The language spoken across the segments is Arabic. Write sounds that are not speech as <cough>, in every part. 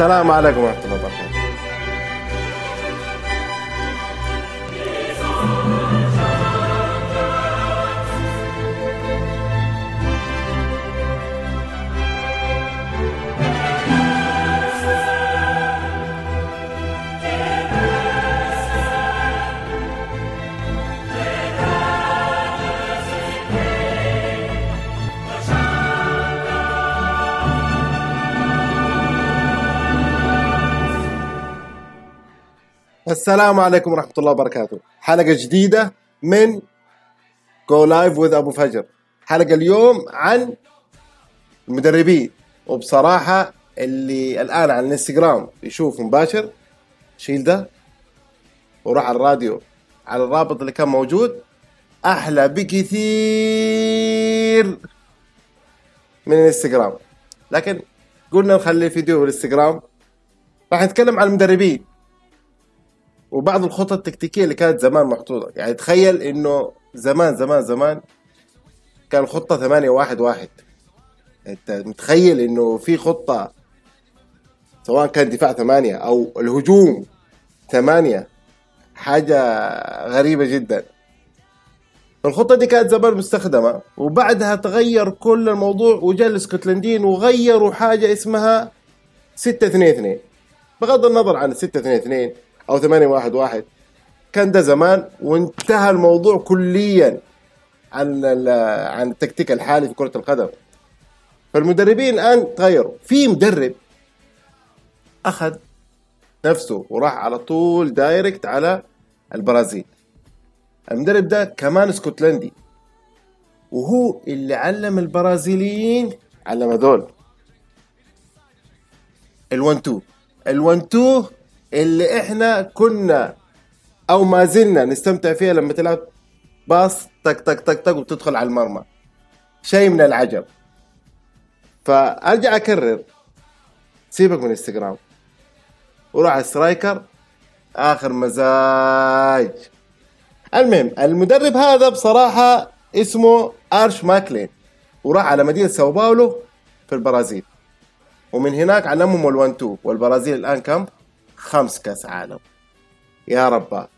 السلام عليكم السلام عليكم ورحمة الله وبركاته. حلقة جديدة من جو لايف وذ أبو فجر. حلقة اليوم عن المدربين. وبصراحة اللي الآن على الإنستغرام يشوف مباشر شيل ده وراح على الراديو. على الرابط اللي كان موجود أحلى بكثير من الإنستغرام. لكن قلنا نخلي فيديو الانستغرام راح نتكلم عن المدربين. وبعض الخطط التكتيكية اللي كانت زمان محطوطة. يعني تخيل إنه زمان زمان زمان كان خطة 8 1 1 أنت متخيل إنه في خطة سواء كان دفاع ثمانية أو الهجوم ثمانية؟ حاجة غريبة جدا. الخطة دي كانت زمان مستخدمة وبعدها تغير كل الموضوع وجاء الإسكتلنديين وغيروا حاجة اسمها 6 2 2 بغض النظر عن 6 2 2 أو 8 1 1 كان ده زمان وانتهى الموضوع كليا عن عن التكتيك الحالي في كرة القدم. فالمدربين الآن تغيروا. في مدرب أخذ نفسه وراح على طول دايركت على البرازيل. المدرب ده كمان اسكتلندي. وهو اللي علم البرازيليين علم هذول ال1 2 ال1 2 اللي إحنا كنا أو ما زلنا نستمتع فيها لما تلعب باص تك تك تك تك وتدخل على المرمى. شيء من العجب. فأرجع أكرر. سيبك من انستغرام وروح على سترايكر آخر مزاج. المهم المدرب هذا بصراحة اسمه ارش ماكلين وراح على مدينة ساو باولو في البرازيل. ومن هناك علمهم الوان تو والبرازيل الآن كم خمس كاس عالم. يا ربا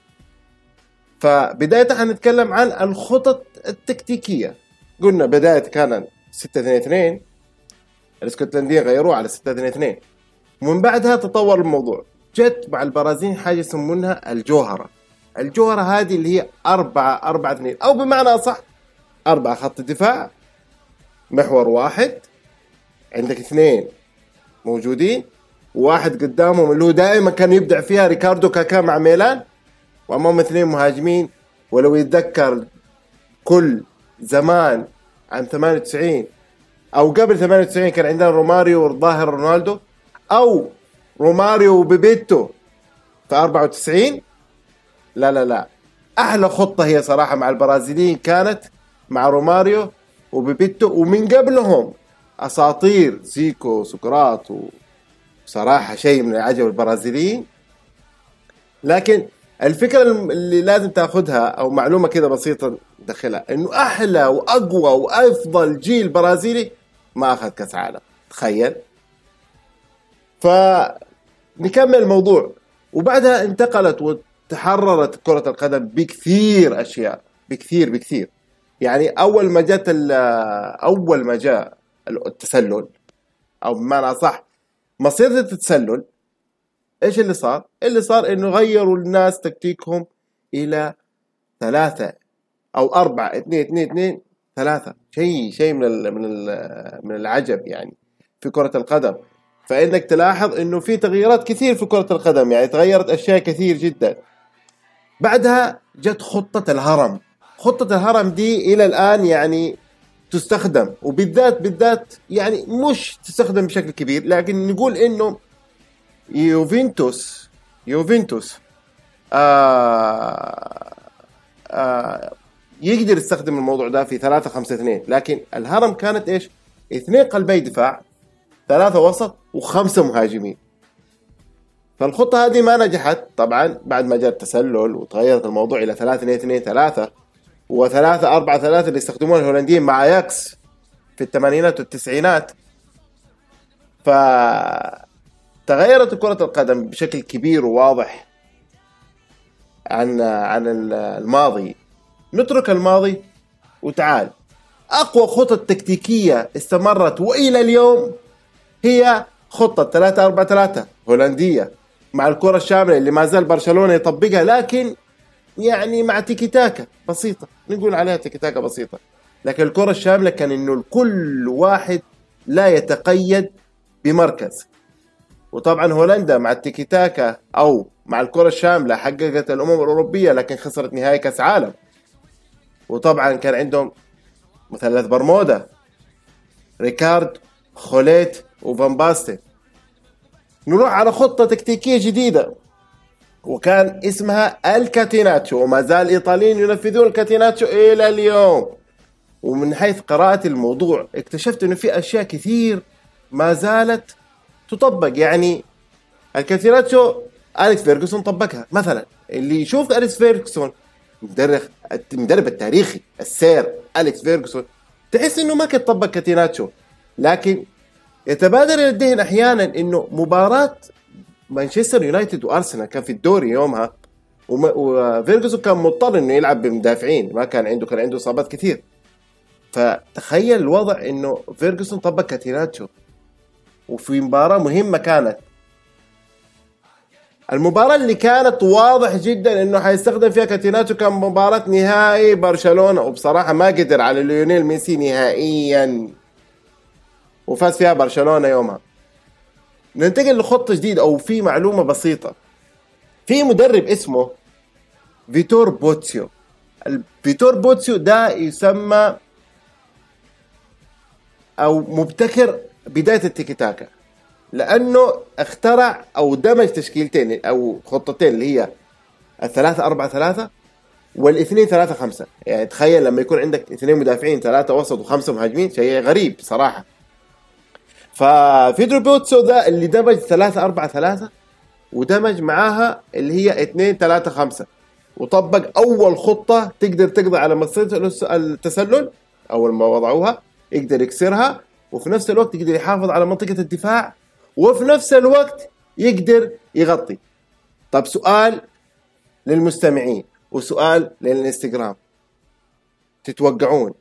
فبداية حنتكلم عن الخطط التكتيكية. قلنا بداية كان 6 2 2 الاسكتلنديين غيروه على 6 2 2 ومن بعدها تطور الموضوع. جت مع البرازيل حاجة يسمونها الجوهرة. الجوهرة هذه اللي هي أربعة أربعة اثنين. أو بمعنى أصح أربعة خط دفاع محور واحد عندك اثنين موجودين. وواحد قدامهم اللي هو دائما كان يبدع فيها ريكاردو كاكا مع ميلان وأمام اثنين مهاجمين. ولو يتذكر كل زمان عن 98 أو قبل 98 كان عندنا روماريو والظاهر رونالدو أو روماريو وبيبيتو في 94 لا لا لا. أحلى خطة هي صراحة مع البرازيليين كانت مع روماريو وبيبيتو ومن قبلهم أساطير زيكو سقراط صراحة شيء من العجب البرازيليين. لكن الفكرة اللي لازم تاخذها أو معلومة كذا بسيطة دخلها إنه أحلى وأقوى وأفضل جيل برازيلي ما أخذ كأس عالم. تخيل. فنكمل الموضوع. وبعدها انتقلت وتحررت كرة القدم بكثير أشياء. بكثير بكثير. يعني أول ما جت أول ما جاء التسلل أو بمعنى صح مصيدة التسلل إيش اللي صار؟ اللي صار إنه غيروا الناس تكتيكهم إلى ثلاثة أو أربعة اثنين اثنين اثنين ثلاثة. شيء شيء من ال من ال من العجب يعني في كرة القدم. فإنك تلاحظ إنه في تغييرات كثير في كرة القدم يعني تغيرت أشياء كثير جدا. بعدها جت خطة الهرم. خطة الهرم دي إلى الآن يعني تستخدم وبالذات بالذات يعني مش تستخدم بشكل كبير لكن نقول إنه يوفنتوس يوفنتوس آه آه يقدر يستخدم الموضوع ده في 3 5 2 لكن الهرم كانت إيش؟ اثنين قلبي دفاع ثلاثة وسط وخمسة مهاجمين. فالخطة هذه ما نجحت. طبعا بعد ما جاء التسلل وتغيرت الموضوع إلى 3 2 2 3 وثلاثة أربعة ثلاثة اللي يستخدمون الهولنديين مع اياكس في الثمانينات والتسعينات. ف تغيرت كرة القدم بشكل كبير وواضح عن عن الماضي. نترك الماضي وتعال. أقوى خطط تكتيكية استمرت وإلى اليوم هي خطة 3 4 3 هولندية مع الكرة الشاملة اللي ما زال برشلونة يطبقها لكن يعني مع تيكي تاكا بسيطة. نقول عليها تيكي تاكا بسيطة. لكن الكرة الشاملة كان إنه كل واحد لا يتقيد بمركز. وطبعا هولندا مع التيكي تاكا أو مع الكرة الشاملة حققت الأمم الأوروبية لكن خسرت نهائي كأس عالم. وطبعا كان عندهم مثلث برمودا ريكارد خوليت وفان باستن. نروح على خطة تكتيكية جديدة. وكان اسمها الكاتيناتشو وما زال الإيطاليين ينفذون الكاتيناتشو إلى اليوم. ومن حيث قراءة الموضوع اكتشفت إنه في أشياء كثير ما زالت تطبق. يعني الكاتيناتشو أليكس فيرجسون طبقها. مثلا اللي يشوف أليكس فيرجسون المدرب المدرب التاريخي السير أليكس فيرجسون تحس إنه ما كان طبق كاتيناتشو. لكن يتبادر إلى الذهن أحيانا إنه مباراة مانشستر يونايتد وأرسنال كان في الدوري يومها وفيرجسون كان مضطر إنه يلعب بمدافعين ما كان عنده كان عنده إصابات كثير. فتخيل الوضع إنه فيرجسون طبق كاتيناتشو وفي مباراة مهمة كانت. المباراة اللي كانت واضح جدا إنه حيستخدم فيها كاتيناتشو كان مباراة نهائي برشلونة وبصراحة ما قدر على ليونيل ميسي نهائيا. وفاز فيها برشلونة يومها. ننتقل لخطة جديدة أو في معلومة بسيطة. في مدرب اسمه فيتوريو بوتسو. فيتوريو بوتسو ده يسمى أو مبتكر بداية التيكي تاكا لأنه اخترع أو دمج تشكيلتين أو خطتين اللي هي الثلاثة أربعة ثلاثة والاثنين ثلاثة خمسة. يعني تخيل لما يكون عندك اثنين مدافعين ثلاثة وسط وخمسة مهاجمين شيء غريب صراحة. ففيتوريو بوتسو ذا اللي دمج ثلاثة أربعة ثلاثة ودمج معاها اللي هي اثنين ثلاثة خمسة. وطبق أول خطة تقدر تقضي على مصيدة التسلل أول ما وضعوها يقدر يكسرها وفي نفس الوقت يقدر يحافظ على منطقة الدفاع وفي نفس الوقت يقدر يغطي. طب سؤال للمستمعين وسؤال للإنستغرام. تتوقعون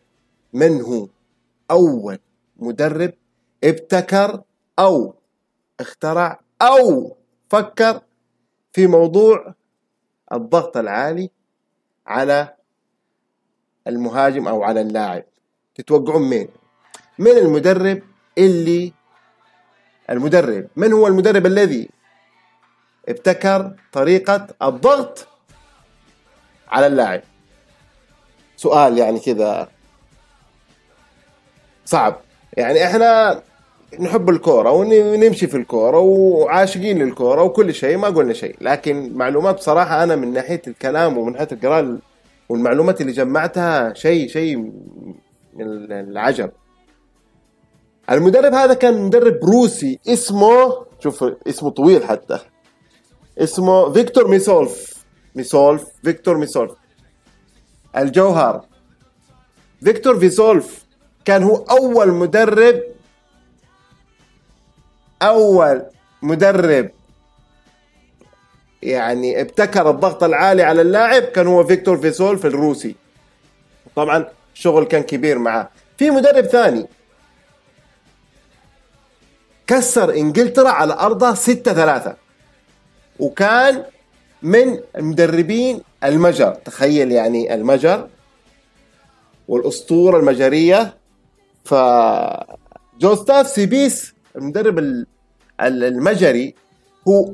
من هو أول مدرب ابتكر أو اخترع أو فكر في موضوع الضغط العالي على المهاجم أو على اللاعب. تتوقعون مين؟ من المدرب اللي المدرب من هو المدرب الذي ابتكر طريقة الضغط على اللاعب؟ سؤال يعني كذا صعب. يعني إحنا نحب الكورة ونمشي في الكورة وعاشقين للكورة وكل شيء ما قلنا شيء. لكن معلومات بصراحة أنا من ناحية الكلام ومن ناحية القراءة والمعلومات اللي جمعتها شيء شيء من العجب. المدرب هذا كان مدرب روسي اسمه شوف اسمه طويل حتى. اسمه فيكتور ماسلوف. ماسلوف فيكتور ماسلوف. الجوهر. فيكتور ماسلوف كان هو أول مدرب أول مدرب يعني ابتكر الضغط العالي على اللاعب كان هو فيكتور ماسلوف الروسي. طبعا شغل كان كبير معاه. في مدرب ثاني. كسر إنجلترا على ارضها 6 3 وكان من المدربين المجر. تخيل يعني المجر والأسطورة المجرية. ف جوستاف سيبيس المدرب المجري هو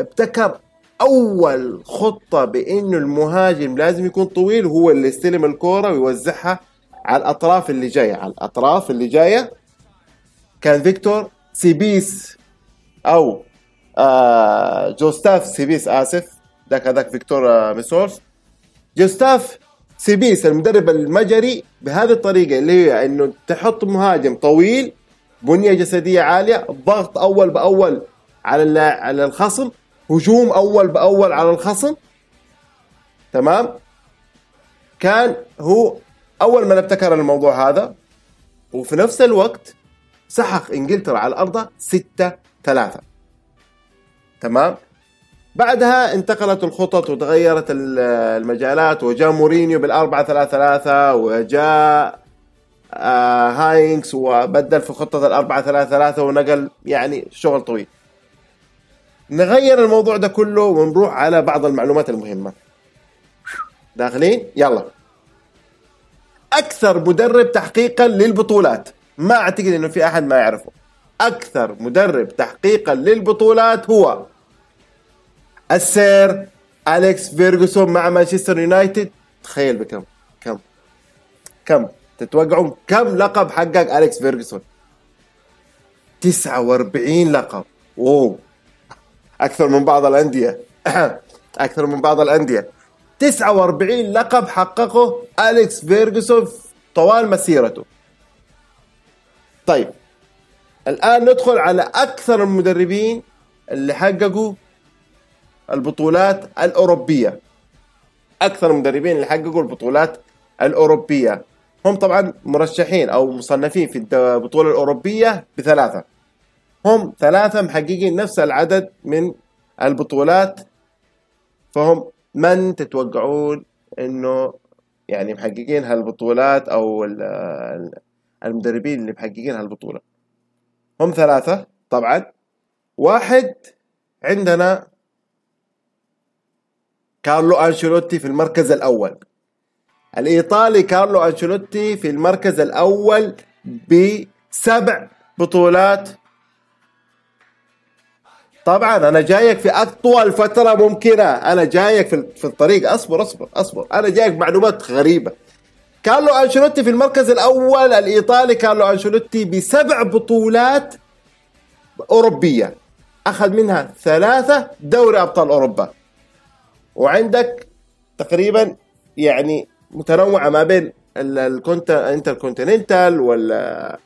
ابتكر أول خطة بإنه المهاجم لازم يكون طويل وهو اللي يستلم الكورة ويوزعها على الأطراف اللي جاية. على الأطراف اللي جاية كان فيكتور سيبيس أو آه جوستاف سيبيس آسف ذاك هذاك فيكتور آه ماسلوف. جوستاف سيبيس المدرب المجري بهذه الطريقة اللي هي إنه تحط مهاجم طويل بنية جسدية عالية ضغط أول بأول على على الخصم هجوم أول بأول على الخصم. تمام؟ كان هو أول من ابتكر الموضوع هذا وفي نفس الوقت سحق إنجلترا على الأرض 6 3 تمام؟ بعدها انتقلت الخطط وتغيرت المجالات وجاء مورينيو بالأربعة ثلاثة ثلاثة وجاء آه هاينكس وبدل في خطة الأربعة ثلاثة ثلاثة ونقل يعني شغل طويل. نغير الموضوع ده كله ونروح على بعض المعلومات المهمة. داخلين؟ يلا. أكثر مدرب تحقيقا للبطولات. ما أعتقد إنه في أحد ما يعرفه. أكثر مدرب تحقيقا للبطولات هو السير أليكس فيرجسون مع مانشستر يونايتد. تخيل بكم. كم. كم. تتوقعون كم لقب حقق أليكس فيرجسون؟ 49 لقب. اوه أكثر من بعض الأندية. <clears throat> أكثر من بعض الأندية. 49 لقب حققه أليكس فيرجسون طوال مسيرته. طيب. الآن ندخل على أكثر المدربين اللي حققوا البطولات الأوروبية. أكثر المدربين اللي حققوا البطولات الأوروبية. هم طبعا مرشحين أو مصنفين في البطولة الأوروبية بثلاثة. هم ثلاثة محققين نفس العدد من البطولات. فهم من تتوقعون إنه يعني محققين هالبطولات أو المدربين اللي محققين هالبطولة؟ هم ثلاثة طبعا. واحد عندنا كارلو أنشيلوتي في المركز الأول. الإيطالي كارلو أنشيلوتي في المركز الأول بسبع بطولات. طبعا أنا جايك في أطول فترة ممكنة. أنا جايك في الطريق. أصبر أصبر أصبر. أنا جايك معلومات غريبة. كارلو أنشيلوتي في المركز الأول الإيطالي كارلو أنشيلوتي بسبع بطولات أوروبية. أخذ منها ثلاثة دوري أبطال أوروبا. وعندك تقريبا يعني متنوعة ما بين الانتركونتيننتال وال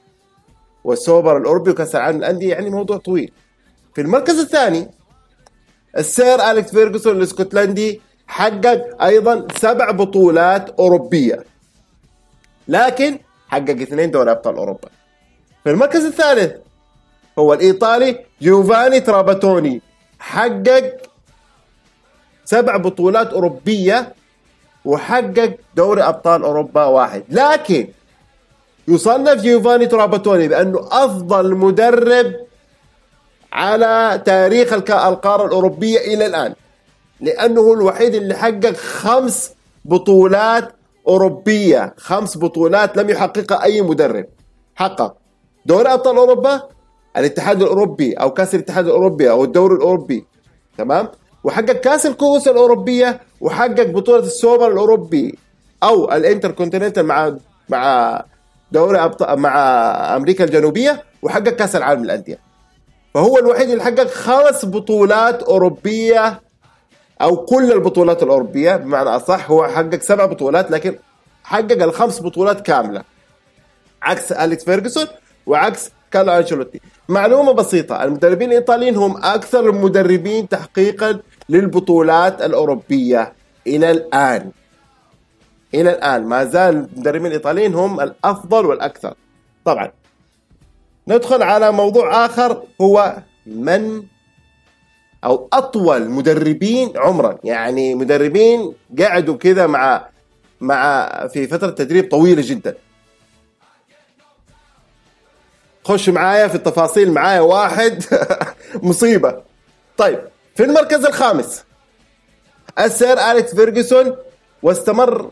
والسوبر الأوروبي وكأس العالم للأندية يعني موضوع طويل. في المركز الثاني السير أليكس فيرجسون الإسكتلندي حقق أيضا سبع بطولات أوروبية. لكن حقق اثنين دوري أبطال أوروبا. في المركز الثالث هو الإيطالي جوفاني تراباتوني حقق سبع بطولات أوروبية وحقق دوري أبطال أوروبا واحد. لكن يصنف جيوفاني تراباتوني بأنه أفضل مدرب على تاريخ القارة الأوروبية إلى الآن. لأنه الوحيد اللي حقق خمس بطولات أوروبية. خمس بطولات لم يحققها أي مدرب. حقق دوري أبطال أوروبا الاتحاد الأوروبي أو كأس الاتحاد الأوروبي أو الدوري الأوروبي. تمام؟ وحقق كأس الكؤوس الأوروبية وحقق بطولة السوبر الأوروبي أو الانتر كونتيننتال مع مع دوري أبطال مع أمريكا الجنوبية وحقق كأس العالم للأندية. فهو الوحيد اللي حقق خمس بطولات أوروبية أو كل البطولات الأوروبية بمعنى أصح هو حقق سبع بطولات لكن حقق الخمس بطولات كاملة. عكس أليكس فيرجسون وعكس كارلو أنشيلوتي. معلومة بسيطة المدربين الإيطاليين هم أكثر المدربين تحقيقا للبطولات الأوروبية إلى الآن. إلى الآن. ما زال المدربين الإيطاليين هم الأفضل والأكثر. طبعا. ندخل على موضوع آخر هو من أو أطول مدربين عمرا. يعني مدربين قعدوا كذا مع مع في فترة تدريب طويلة جدا. خش معايا في التفاصيل معايا واحد. <laughs> مصيبة. طيب. في المركز الخامس. السير أليكس فيرجسون واستمر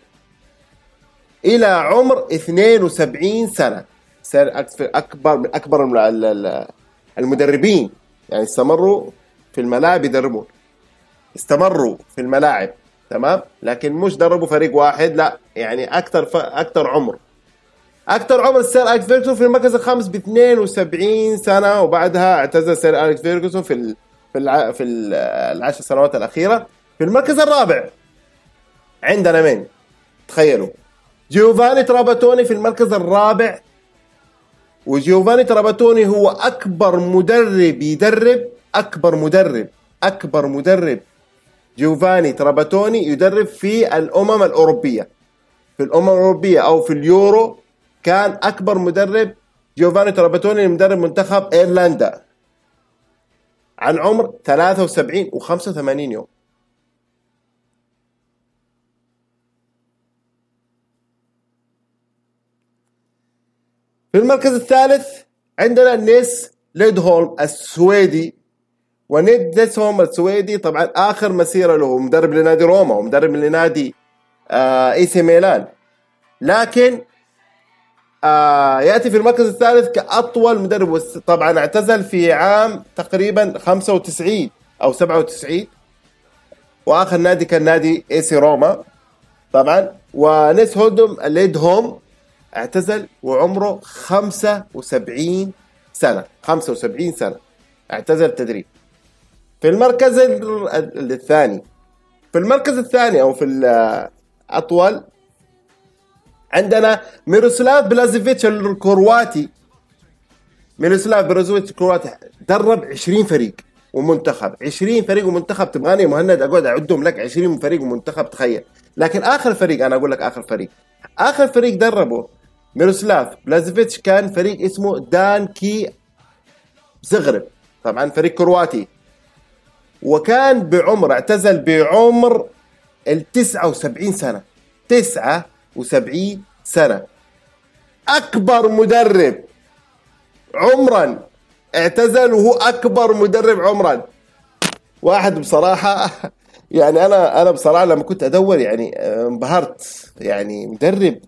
إلى عمر 72 سنة. صار اكبر من أكبر المدربين. يعني استمروا في الملاعب يدربون. استمروا في الملاعب. تمام؟ لكن مش دربوا فريق واحد لا. يعني أكثر ف... أكثر عمر. أكثر عمر سير أليكس فيرجسون في المركز الخامس ب 72 سنة وبعدها اعتزل سير أليكس فيرجسون في. في الع... في العشر سنوات الأخيرة في المركز الرابع. عندنا مين؟ تخيلوا. جيوفاني تراباتوني في المركز الرابع. وجيوفاني تراباتوني هو أكبر مدرب يدرب أكبر مدرب أكبر مدرب. جيوفاني تراباتوني يدرب في الأمم الأوروبية. في الأمم الأوروبية أو في اليورو كان أكبر مدرب. جيوفاني تراباتوني مدرب منتخب إيرلندا. عن عمر 73 و85 يوم. في المركز الثالث عندنا نيلس ليدهولم السويدي ونيلس ليدهولم السويدي طبعا آخر مسيرة له مدرب لنادي روما ومدرب لنادي آه إي سي ميلان. لكن آه يأتي في المركز الثالث كأطول مدرب طبعا اعتزل في عام تقريبا 95 أو 97 وآخر نادي كان نادي اي سي روما طبعا. ونيلس ليدهولم ليدهولم اعتزل وعمره 75 سنة 75 سنة اعتزل التدريب في المركز الثاني في المركز الثاني أو في الاطول عندنا ميروسلاف بلازيفيتش الكرواتي. ميروسلاف بلازيفيتش الكرواتي درب 20 فريق ومنتخب. 20 فريق ومنتخب تبغاني مهند أقعد أعدهم لك 20 فريق ومنتخب تخيل. لكن آخر فريق أنا أقول لك آخر فريق. آخر فريق دربه ميروسلاف بلازيفيتش كان فريق اسمه ان كي زغرب. طبعا فريق كرواتي. وكان بعمر اعتزل بعمر ال 79 سنة. 79 سنة. أكبر مدرب عمرا اعتزل وهو أكبر مدرب عمرا. واحد بصراحة يعني أنا أنا بصراحة لما كنت أدور يعني انبهرت. يعني مدرب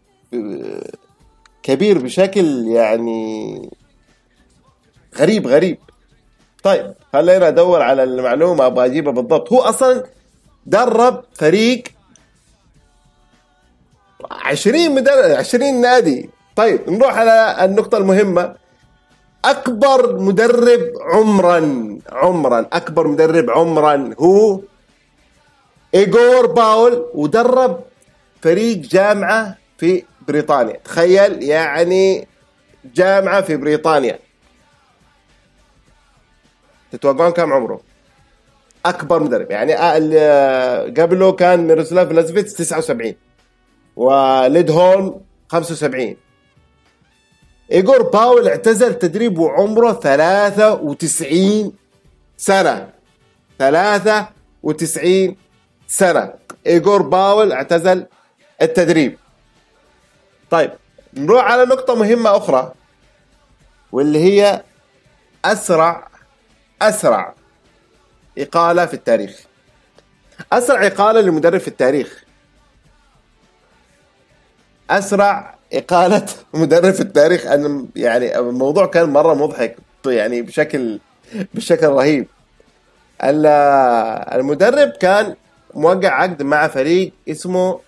كبير بشكل يعني غريب غريب. طيب خلينا ادور على المعلومة أبغى أجيبها بالضبط. هو أصلا درب فريق 20 مدرب 20 نادي. طيب نروح على النقطة المهمة. أكبر مدرب عمرا عمرا أكبر مدرب عمرا هو ايجور باول ودرب فريق جامعة في بريطانيا. تخيل يعني جامعة في بريطانيا. تتوقعون كم عمره؟ أكبر مدرب. يعني آه، قبله كان ميروسلاف بلازيفيتش 79 وليدهولم 75 ايفور باول اعتزل تدريب وعمره 93 سنة. 93 سنة. ايجور باول اعتزل التدريب. طيب نروح على نقطة مهمة أخرى واللي هي أسرع أسرع إقالة في التاريخ. أسرع إقالة لمدرب في التاريخ. أسرع إقالة <laughs> مدرب في التاريخ. أنا يعني الموضوع كان مرة مضحك يعني بشكل بشكل رهيب. المدرب كان موقع عقد مع فريق اسمه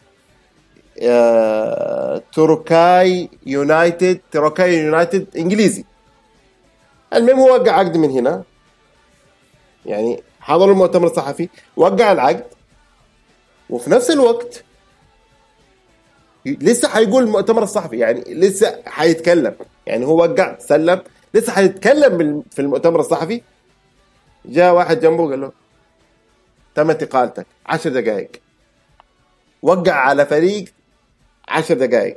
آه، توركاي يونايتد توركاي يونايتد إنجليزي. المهم هو وقع عقد من هنا. يعني حضر المؤتمر الصحفي وقع العقد. وفي نفس الوقت لسه حيقول المؤتمر الصحفي يعني لسه حيتكلم يعني هو وقع سلم. لسه حيتكلم في المؤتمر الصحفي. جاء واحد جنبه قال له تمت اقالتك عشر دقائق. وقع على فريق عشر دقائق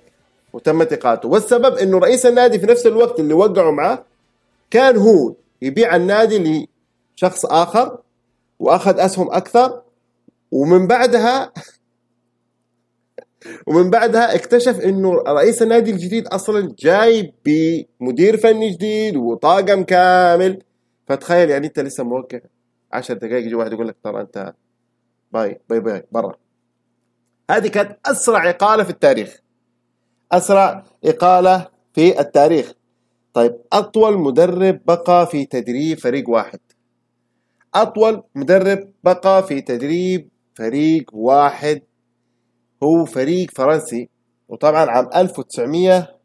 وتمت اقالته والسبب إنه رئيس النادي في نفس الوقت اللي وقعوا معاه كان هو يبيع النادي لشخص آخر وأخذ أسهم أكثر ومن بعدها ومن بعدها اكتشف إنه رئيس النادي الجديد أصلا جاي بمدير فني جديد وطاقم كامل. فتخيل يعني أنت لسه موقع 10 دقائق يجي واحد يقول لك ترى أنت bye bye bye برا. هذه كانت أسرع إقالة في التاريخ. أسرع إقالة في التاريخ. طيب أطول مدرب بقى في تدريب فريق واحد. أطول مدرب بقى في تدريب فريق واحد. هو فريق فرنسي وطبعا عام 1900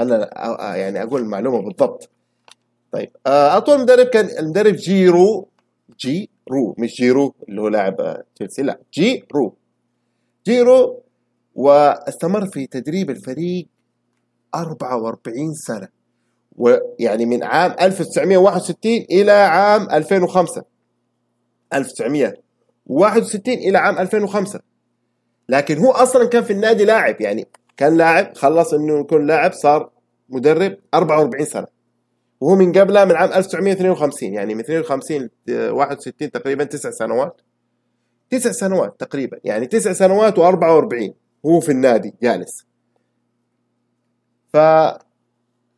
أنا يعني أقول المعلومة بالضبط. طيب أطول مدرب كان المدرب جيرو جي رو مش جيرو اللي هو لاعب تشيلسي لا جي رو جيرو واستمر في تدريب الفريق 44 سنة ويعني من عام 1961 إلى عام 2005 1961 إلى عام 2005 لكن هو أصلا كان في النادي لاعب يعني كان لاعب خلص إنه يكون لاعب صار مدرب 44 سنة. وهو من قبلها من عام 1952 يعني من 52 ل 61 تقريبا تسع سنوات. تسع سنوات تقريبا يعني تسع سنوات و44 هو في النادي جالس. فهذا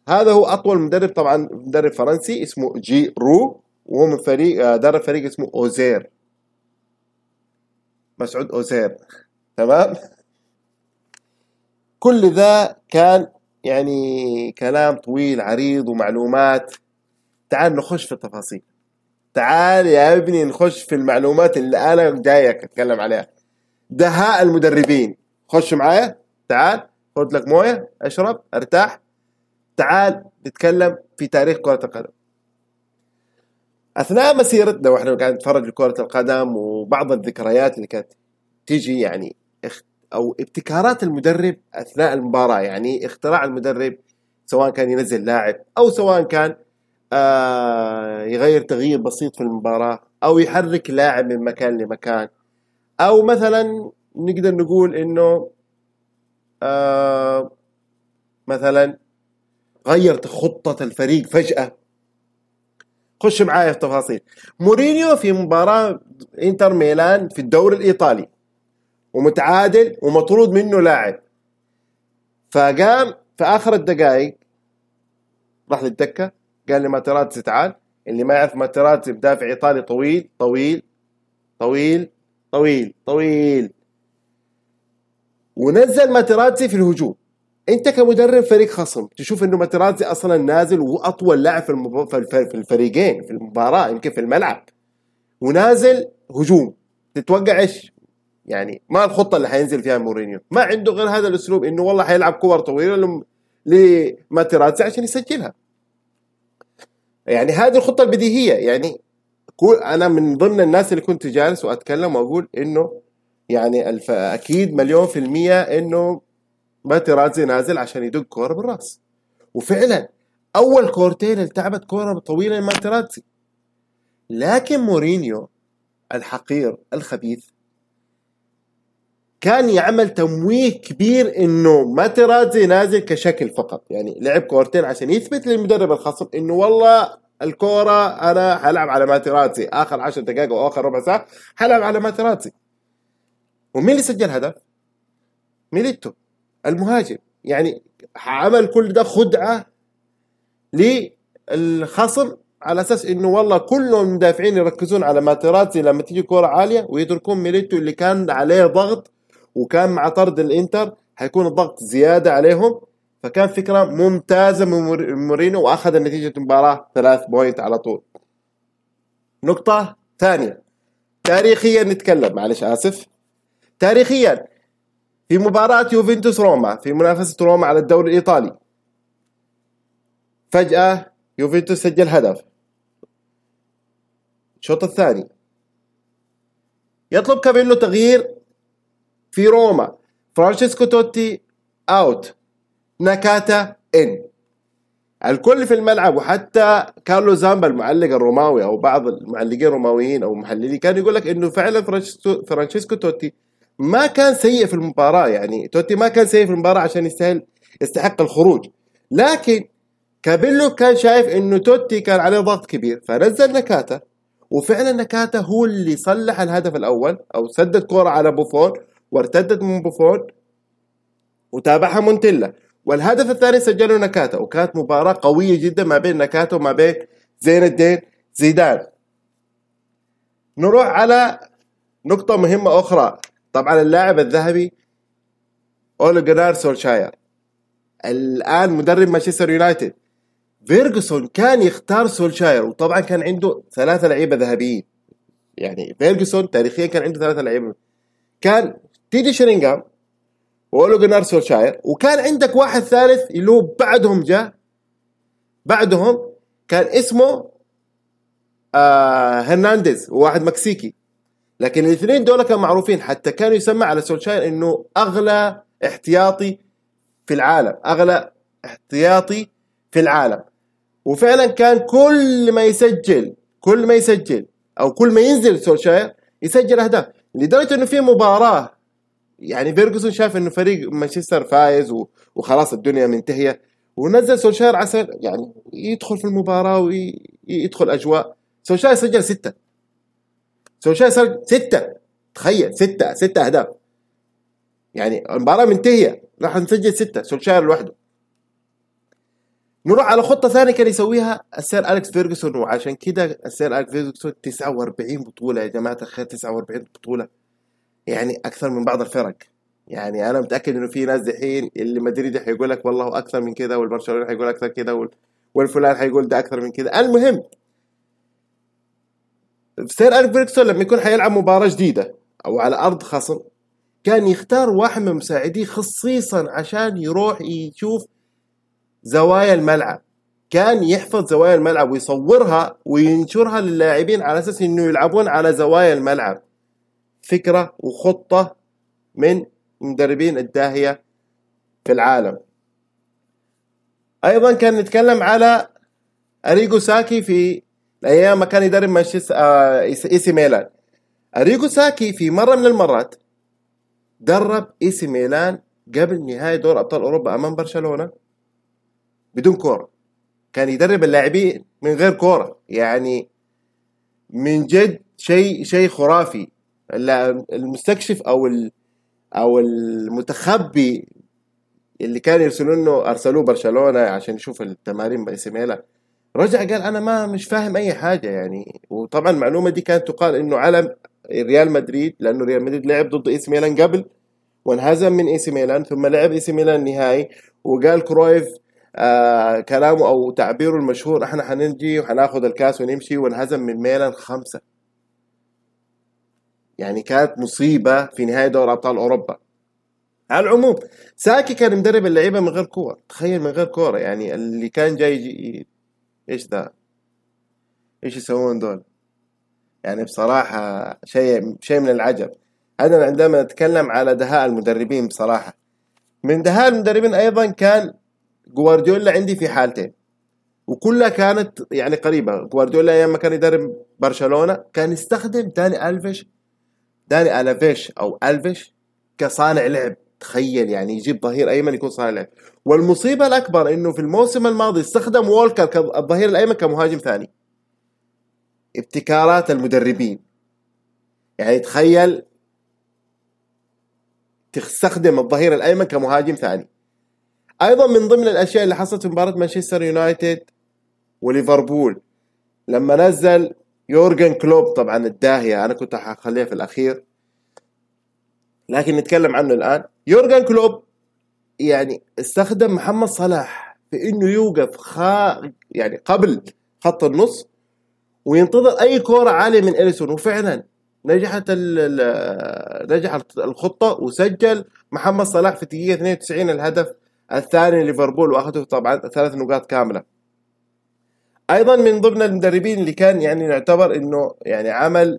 هو أطول مدرب طبعا مدرب فرنسي اسمه جي رو وهو من فريق آه، درب فريق اسمه أوزير. مسعود أوزير. تمام؟ كل ذا كان يعني كلام طويل عريض ومعلومات. تعال نخش في التفاصيل. تعال يا ابني نخش في المعلومات اللي أنا جايك أتكلم عليها. دهاء المدربين. خش معايا. تعال. خذ لك موية. اشرب. ارتاح. تعال نتكلم في تاريخ كرة القدم. أثناء مسيرتنا وإحنا قاعد نتفرج لكرة القدم وبعض الذكريات اللي كانت تيجي يعني أو ابتكارات المدرب أثناء المباراة يعني اختراع المدرب سواء كان ينزل لاعب أو سواء كان آه يغير تغيير بسيط في المباراة أو يحرك لاعب من مكان لمكان. أو مثلا نقدر نقول إنه آه مثلا غيرت خطة الفريق فجأة. خش معايا في تفاصيل مورينيو في مباراة إنتر ميلان في الدوري الإيطالي. ومتعادل ومطرود منه لاعب. فقام في آخر الدقائق راح للدكة قال لي ماتراتزي تعال اللي ما يعرف ماتراتزي مدافع إيطالي طويل طويل طويل طويل طويل. ونزل ماتراتزي في الهجوم. أنت كمدرب فريق خصم تشوف إنه ماتراتزي أصلا نازل وأطول لاعب في, المب... في الفريقين في المباراة يمكن في الملعب. ونازل هجوم. تتوقع إيش؟ يعني ما الخطة اللي حينزل فيها مورينيو. ما عنده غير هذا الأسلوب إنه والله حيلعب كور طويلة لماتيراتزي عشان يسجلها. يعني هذه الخطة البديهية. يعني أنا من ضمن الناس اللي كنت جالس وأتكلم وأقول إنه يعني الف... أكيد مليون في المية إنه ماتيراتزي نازل عشان يدق كورة بالرأس. وفعلا أول كورتين التعبت كورة طويلة لماتيراتزي لكن مورينيو الحقير الخبيث كان يعمل تمويه كبير إنه ماتيراتزي نازل كشكل فقط. يعني لعب كورتين عشان يثبت للمدرب الخصم إنه والله الكورة أنا حلعب على ماتيراتزي آخر 10 دقائق أو آخر ربع ساعة حلعب على ماتيراتزي ومين اللي سجل هدف؟ ميليتو المهاجم. يعني عمل كل ده خدعة للخصم على أساس إنه والله كل المدافعين يركزون على ماتيراتزي لما تيجي كورة عالية ويتركون ميليتو اللي كان عليه ضغط وكان مع طرد الإنتر حيكون الضغط زيادة عليهم فكان فكرة ممتازة من مورينيو وأخذ نتيجه المباراة ثلاث point على طول. نقطة ثانية. تاريخيا نتكلم معلش آسف. تاريخيا في مباراة يوفنتوس روما في منافسة روما على الدوري الإيطالي. فجأة يوفنتوس سجل هدف. الشوط الثاني. يطلب كابيلو تغيير في روما. فرانشيسكو توتي out ناكاتا in الكل في الملعب وحتى كارلو زامبا المعلق الروماوي أو بعض المعلقين الروماويين أو المحللين كان يقول لك إنه فعلا فرانشيسكو توتي ما كان سيء في المباراة. يعني توتي ما كان سيء في المباراة عشان يستاهل يستحق الخروج. لكن كابيلو كان شايف إنه توتي كان عليه ضغط كبير فنزل نكاتا. وفعلا نكاتا هو اللي صلح الهدف الأول أو سدد كوره على بوفون وارتدت من بوفون وتابعها مونتيلا. والهدف الثاني سجله نكاتا وكانت مباراة قوية جدا ما بين نكاتا وما بين زين الدين زيدان. نروح على نقطة مهمة أخرى. طبعا اللاعب الذهبي أولي جنار سولشاير. الآن مدرب مانشستر يونايتد. فيرجسون كان يختار سولشاير وطبعا كان عنده ثلاثة لعيبة ذهبيين. يعني فيرجسون تاريخيا كان عنده ثلاثة لعيبة. كان تيدي شرينغهام واولو جنار سولشاير وكان عندك واحد ثالث اللي هو بعدهم جاء بعدهم كان اسمه آه هرنانديز واحد مكسيكي. لكن الاثنين دول كانوا معروفين حتى كانوا يسمى على سولشاير إنه أغلى احتياطي في العالم أغلى احتياطي في العالم. وفعلا كان كل ما يسجل كل ما يسجل أو كل ما ينزل سولشاير يسجل أهداف. لدرجة إنه في مباراة يعني فيرجسون شاف إنه فريق مانشستر فايز وخلاص الدنيا منتهية. ونزل سولشاير عسى يعني يدخل في المباراة ويدخل أجواء. سولشاير سجل ستة. سولشاير سجل ستة. تخيل ستة ستة أهداف. يعني المباراة منتهية. راح سجل ستة. سولشاير لوحده. نروح على خطة ثانية كان يسويها السير أليكس فيرجسون وعشان كده السير أليكس فيرجسون 49 بطولة يا جماعة. الخير 49 بطولة. يعني أكثر من بعض الفرق. يعني أنا متأكد إنه في ناس دحين الريال مدريد حيقول لك والله أكثر من كده والبرشلونة حيقول أكثر كده والفلان حيقول ده أكثر من كده. المهم سير اليكس فيرجسون لما يكون حيلعب مباراة جديدة أو على أرض خصم كان يختار واحد من مساعديه خصيصا عشان يروح يشوف زوايا الملعب. كان يحفظ زوايا الملعب ويصورها وينشرها للاعبين على أساس إنه يلعبون على زوايا الملعب. فكرة وخطة من مدربين الداهية في العالم. أيضا كان نتكلم على اريجو ساكي في أيام ما كان يدرب مانشستر آه ايسي ميلان. اريجو ساكي في مرة من المرات درب ايسي ميلان قبل نهايه دور أبطال أوروبا أمام برشلونة بدون كورة. كان يدرب اللاعبين من غير كورة يعني من جد شيء شيء خرافي. المستكشف أو أو المتخبي اللي كان يرسلونه أرسلوه برشلونة عشان يشوف التمارين بأي ميلان رجع قال أنا ما مش فاهم أي حاجة يعني. وطبعا المعلومة دي كانت تقال إنه علم ريال مدريد لأنه ريال مدريد لعب ضد إيسي ميلان قبل وانهزم من إيسي ميلان ثم لعب إيسي ميلان نهائي. وقال كرويف آه كلامه أو تعبيره المشهور إحنا حنجي وحناخذ الكاس ونمشي وانهزم من ميلان خمسة. يعني كانت مصيبة في نهايه دوري أبطال أوروبا. على العموم ساكي كان مدرب اللعيبة من غير كوره تخيل من غير كورة. يعني اللي كان جاي يجي إيش ذا؟ إيش يسوون دول؟ يعني بصراحة شيء شيء من العجب. هذا عندما نتكلم على دهاء المدربين بصراحة من دهاء المدربين أيضا كان جوارديولا عندي في حالتين. وكلها كانت يعني قريبة. جوارديولا أيام ما كان يدرب برشلونة كان يستخدم داني ألفيش داني الفيش أو ألفيش كصانع لعب. تخيل يعني يجيب ظهير أيمن يكون صانع لعب. والمصيبة الأكبر إنه في الموسم الماضي استخدم وولكر كالظهير الأيمن كمهاجم ثاني. ابتكارات المدربين. يعني تخيل تستخدم الظهير الأيمن كمهاجم ثاني. أيضا من ضمن الأشياء اللي حصلت في مباراة مانشستر يونايتد وليفربول لما نزل يورجن كلوب طبعا الداهية أنا كنت حخليها في الأخير. لكن نتكلم عنه الآن. يورجن كلوب يعني استخدم محمد صلاح في إنه يوقف خا يعني قبل خط النص وينتظر أي كورة عالية من إليسون. وفعلا نجحت نجحت الخطة وسجل محمد صلاح في الدقيقه 92 الهدف الثاني ليفربول واخذه طبعا ثلاث نقاط كاملة. أيضا من ضمن المدربين اللي كان يعني نعتبر إنه يعني عمل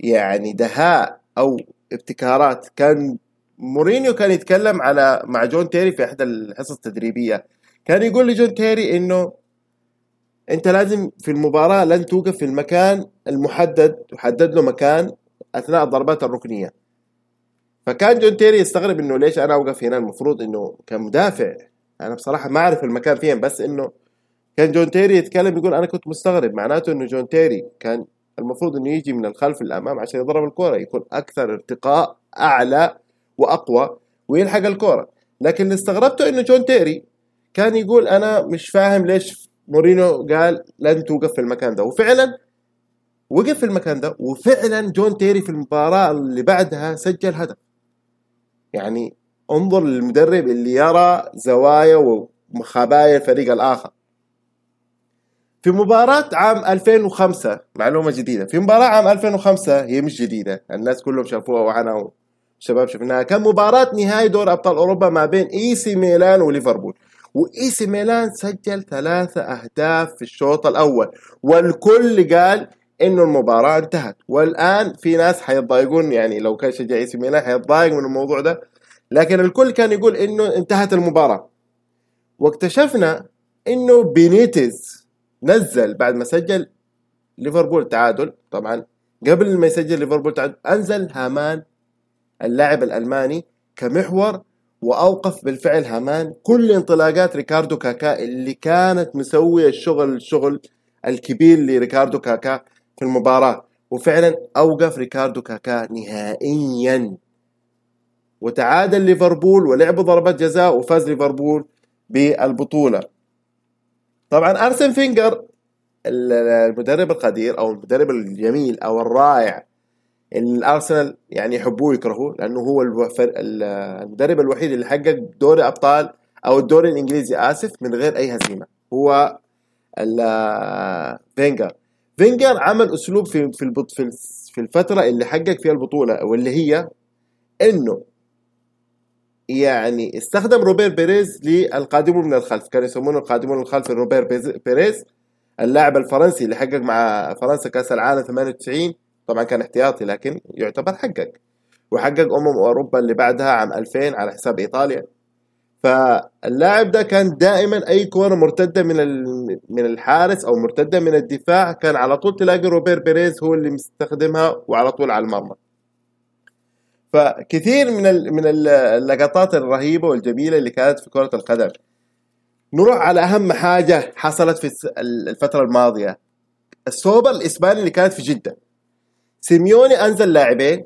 يعني دهاء أو ابتكارات. كان مورينيو كان يتكلم على مع جون تيري في إحدى الحصص التدريبية. كان يقول لجون تيري إنه أنت لازم في المباراة إن توقف في المكان المحدد وحدد له مكان أثناء الضربات الركنية. فكان جون تيري يستغرب إنه ليش أنا أوقف هنا؟ المفروض إنه كمدافع. أنا بصراحة ما أعرف المكان فين بس إنه كان جون تيري يتكلم يقول أنا كنت مستغرب معناته إنه جون تيري كان المفروض إنه يجي من الخلف للامام عشان يضرب الكورة يكون أكثر ارتقاء أعلى وأقوى ويلحق الكورة. لكن اللي استغربته إنه جون تيري كان يقول أنا مش فاهم ليش مورينيو قال لي توقف في المكان ده. وفعلا وقف في المكان ده وفعلا جون تيري في المباراة اللي بعدها سجل هدف. يعني انظر للمدرب اللي يرى زوايا وخبايا الفريق الآخر. في مباراة عام 2005 معلومة جديدة. في مباراة عام 2005 هي مش جديدة. الناس كلهم شافوها وأنا وشباب شفناها. كان مباراة نهائي دور أبطال أوروبا ما بين إيسي ميلان وليفربول. وإيسي ميلان سجل ثلاثة أهداف في الشوط الأول. والكل قال إنه المباراة انتهت. والآن في ناس حيتضايقون يعني لو كان شجع إيسي ميلان حيتضايق من الموضوع ده. لكن الكل كان يقول إنه انتهت المباراة. واكتشفنا إنه بينيتز نزل بعد ما سجل ليفربول تعادل. طبعا قبل ما يسجل ليفربول تعادل أنزل هامان اللاعب الألماني كمحور وأوقف بالفعل هامان. كل انطلاقات ريكاردو كاكا اللي كانت مسوية الشغل الشغل الكبير لريكاردو كاكا في المباراة. وفعلا أوقف ريكاردو كاكا نهائيا. وتعادل ليفربول ولعب ضربات جزاء وفاز ليفربول بالبطولة. طبعا أرسن فينجر المدرب القدير أو المدرب الجميل أو الرائع الأرسنال يعني يحبوه يكرهوه لأنه هو المدرب الوحيد اللي حقق دوري أبطال أو الدوري الإنجليزي آسف من غير أي هزيمة هو فينجر. فينجر عمل أسلوب في في في الفترة اللي حقق فيها البطولة واللي هي إنه يعني استخدم روبير بيريز للقادمون من الخلف. كانوا يسمونه القادمون من الخلف روبير بيريز اللاعب الفرنسي اللي حقق مع فرنسا كأس العالم 98 طبعا كان احتياطي لكن يعتبر حقق. وحقق أمم أوروبا اللي بعدها عام 2000 على حساب إيطاليا. فاللاعب ده كان دائما أي كورة مرتدة من من الحارس أو مرتدة من الدفاع كان على طول تلاقي روبير بيريز هو اللي مستخدمها وعلى طول على المرمى. فكثير من من اللقطات الرهيبة والجميلة اللي كانت في كرة القدم. نروح على أهم حاجة حصلت في الفترة الماضية. السوبر الإسباني اللي كانت في جدة. سيميوني أنزل لاعبين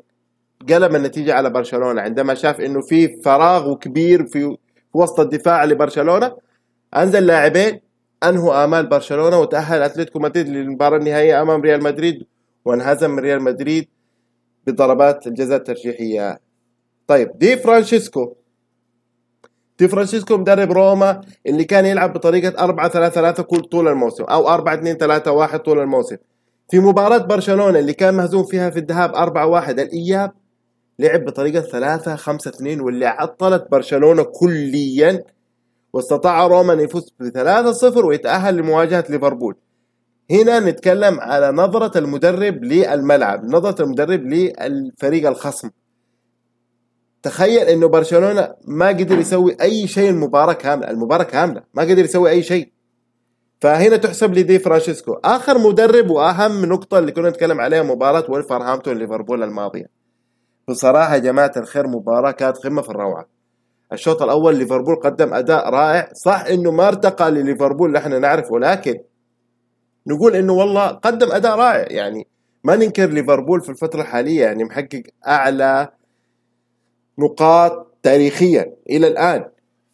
قلب النتيجة على برشلونة. عندما شاف إنه في فراغ كبير في وسط الدفاع لبرشلونة أنزل لاعبين أنهوا آمال برشلونة وتأهل أتلتيكو مدريد للمباراة النهائية أمام ريال مدريد وانهزم ريال مدريد بضربات الجزاء الترجيحيه طيب دي فرانشيسكو. دي فرانشيسكو مدرب روما اللي كان يلعب بطريقة 4 3 3 كل طول الموسم أو 4 2 3 1 طول الموسم. في مباراة برشلونة اللي كان مهزوم فيها في الذهاب 4-1 الإياب لعب بطريقة 3 5 2 واللي عطلت برشلونة كليا واستطاع روما أن يفوز ب 3-0 ويتأهل لمواجهة ليفربول. هنا نتكلم على نظرة المدرب للملعب نظرة المدرب للفريق الخصم. تخيل إنه برشلونة ما قدر يسوي أي شيء المباراة كاملة المباراة كاملة ما قدر يسوي أي شيء. فهنا تحسب لدي فرانشيسكو. آخر مدرب وأهم نقطة اللي كنا نتكلم عليها مباراة ولفرهامبتون ليفربول الماضية. بصراحة يا جماعة الخير مباراة كانت قمة في الروعة. الشوط الأول ليفربول قدم أداء رائع. صح إنه ما ارتقى لليفربول اللي إحنا نعرفه ولكن نقول إنه والله قدم أداء رائع. يعني ما ننكر ليفربول في الفترة الحالية يعني محقق أعلى نقاط تاريخيا إلى الآن.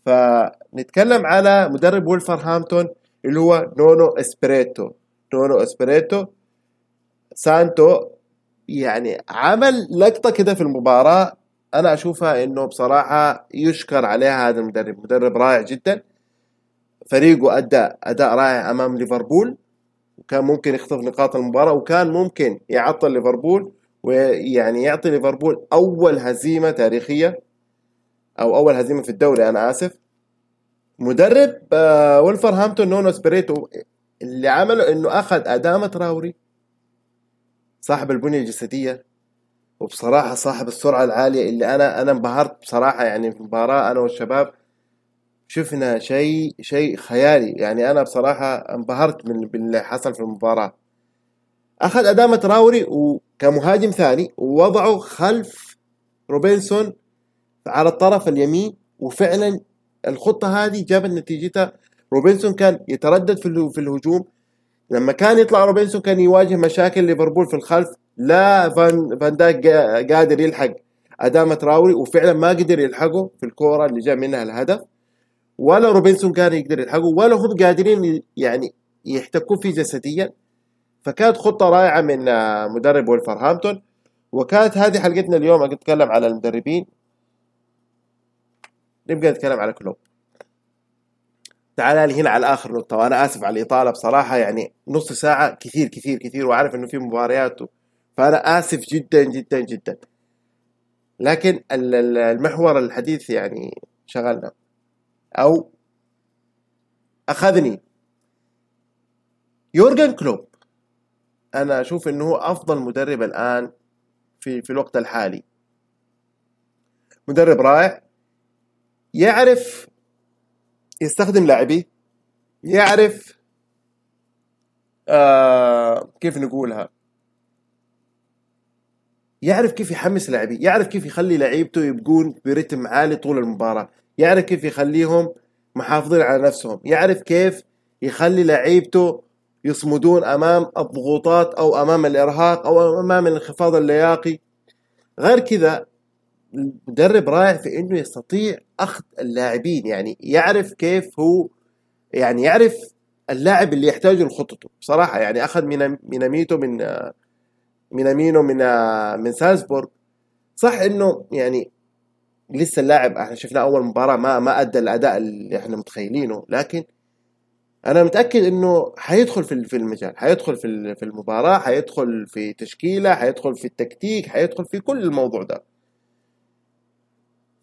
فنتكلم على مدرب ولفرهامبتون اللي هو نونو إسبريتو. نونو إسبريتو سانتو يعني عمل لقطة كده في المباراة أنا أشوفها إنه بصراحة يشكر عليها هذا المدرب. مدرب رائع جدا. فريقه أدى أداء رائع أمام ليفربول. وكان ممكن يخطف نقاط المباراة وكان ممكن يعطل ليفربول ويعني يعطي ليفربول أول هزيمة تاريخية أو أول هزيمة في الدوري أنا آسف. مدرب آه، ولفرهامبتون نونو سبريتو اللي عمله إنه أخذ ادامه تراوري صاحب البنية الجسدية. وبصراحة صاحب السرعة العالية اللي أنا أنا انبهرت بصراحة يعني في المباراة أنا والشباب. شفنا شيء شيء خيالي. يعني أنا بصراحة انبهرت من باللي حصل في المباراة. أخذ ادامه تراوري وكمهاجم ثاني ووضعه خلف روبنسون على الطرف اليمين. وفعلا الخطة هذه جابت نتيجتها. روبنسون كان يتردد في الهجوم. لما كان يطلع روبنسون كان يواجه مشاكل ليفربول في الخلف. لا فان فان قادر يلحق ادامه تراوري وفعلا ما قدر يلحقه في الكورة اللي جاء منها الهدف. ولا روبنسون كان يقدر يلحقه ولا هم قادرين يعني يحتكوا فيه جسديا. فكانت خطة رائعة من مدرب ولفرهامبتون وكانت هذه حلقتنا اليوم أتكلم على المدربين. نبقى نتكلم على كلوب تعال لي هنا على اخر نقطة وأنا آسف على الإطالة بصراحة يعني نص ساعة كثير كثير كثير وعارف إنه في مباريات فأنا آسف جدا جدا جدا. لكن المحور الحديث يعني شغلنا. أو أخذني. يورجن كلوب أنا أشوف إنه هو أفضل مدرب الآن في في الوقت الحالي. مدرب رائع يعرف يستخدم لاعبيه يعرف آه كيف نقولها؟ يعرف كيف يحمس لاعبيه يعرف كيف يخلي لعيبته يبقون برتم عالي طول المباراة. يعرف كيف يخليهم محافظين على نفسهم يعرف كيف يخلي لعيبته يصمدون أمام الضغوطات أو أمام الإرهاق أو أمام الانخفاض اللياقي. غير كذا المدرب رائع في إنه يستطيع أخذ اللاعبين يعني يعرف كيف هو يعني يعرف اللاعب اللي يحتاجه لخطته. بصراحة يعني أخذ من ميناميتو من مينامينو من من سالزبورغ. صح إنه يعني لسه اللاعب إحنا شفنا أول مباراة ما ما أدى الأداء اللي إحنا متخيلينه. لكن أنا متأكد إنه حيدخل في في المجال حيدخل في في المباراة حيدخل في تشكيلة حيدخل في التكتيك حيدخل في كل الموضوع ده.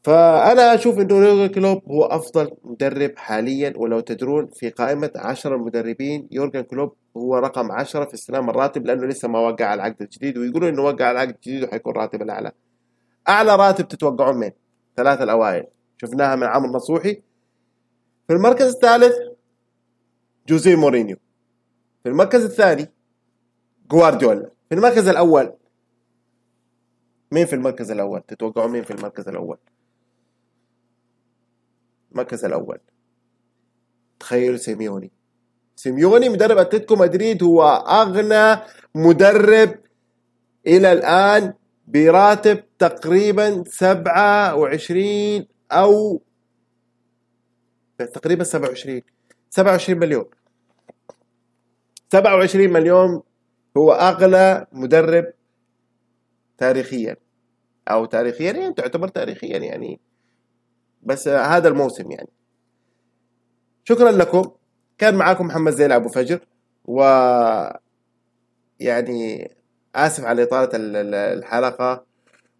فأنا أشوف إنه يورجن كلوب هو أفضل مدرب حاليا ولو تدرون في قائمة عشر المدربين يورجن كلوب هو رقم عشرة في استلام الراتب لأنه لسه ما وقع العقد الجديد ويقولوا إنه وقع العقد الجديد وحيكون راتب الأعلى. أعلى راتب تتوقعون من ثلاثة الأوائل. شفناها من عمرو نصوحي. في المركز الثالث جوزيه مورينيو. في المركز الثاني جوارديولا. في المركز الأول مين في المركز الأول؟ تتوقعون مين في المركز الأول؟ المركز الأول. تخيل سيميوني. سيميوني مدرب أتلتيكو مدريد هو أغنى مدرب إلى الآن براتب تقريبا سبعة وعشرين أو تقريبا سبعة وعشرين. سبعة وعشرين مليون. سبعة وعشرين مليون هو أغلى مدرب تاريخيا. أو تاريخيا يعني تعتبر تاريخيا يعني. بس هذا الموسم يعني. شكرا لكم. كان معاكم محمد زين أبو فجر و يعني آسف على إطالة الحلقة.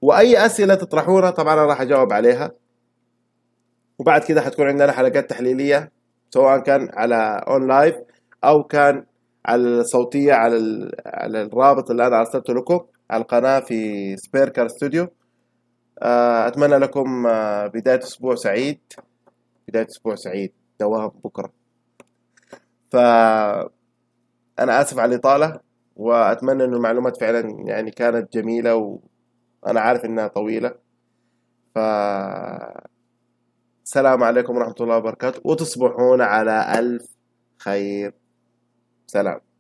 وأي أسئلة تطرحونها طبعا أنا راح أجاوب عليها. وبعد كده حتكون عندنا حلقات تحليلية سواء كان على on live أو كان على الصوتية على على الرابط اللي أنا أرسلته لكم على القناة في Spreaker Studio آه، أتمنى لكم آه، بداية أسبوع سعيد. بداية أسبوع سعيد. دوام بكرة. ف أنا آسف على الإطالة. وأتمنى أن المعلومات فعلا يعني كانت جميلة وأنا عارف إنها طويلة. ف السلام عليكم ورحمة الله وبركاته. وتصبحون على ألف خير. سلام.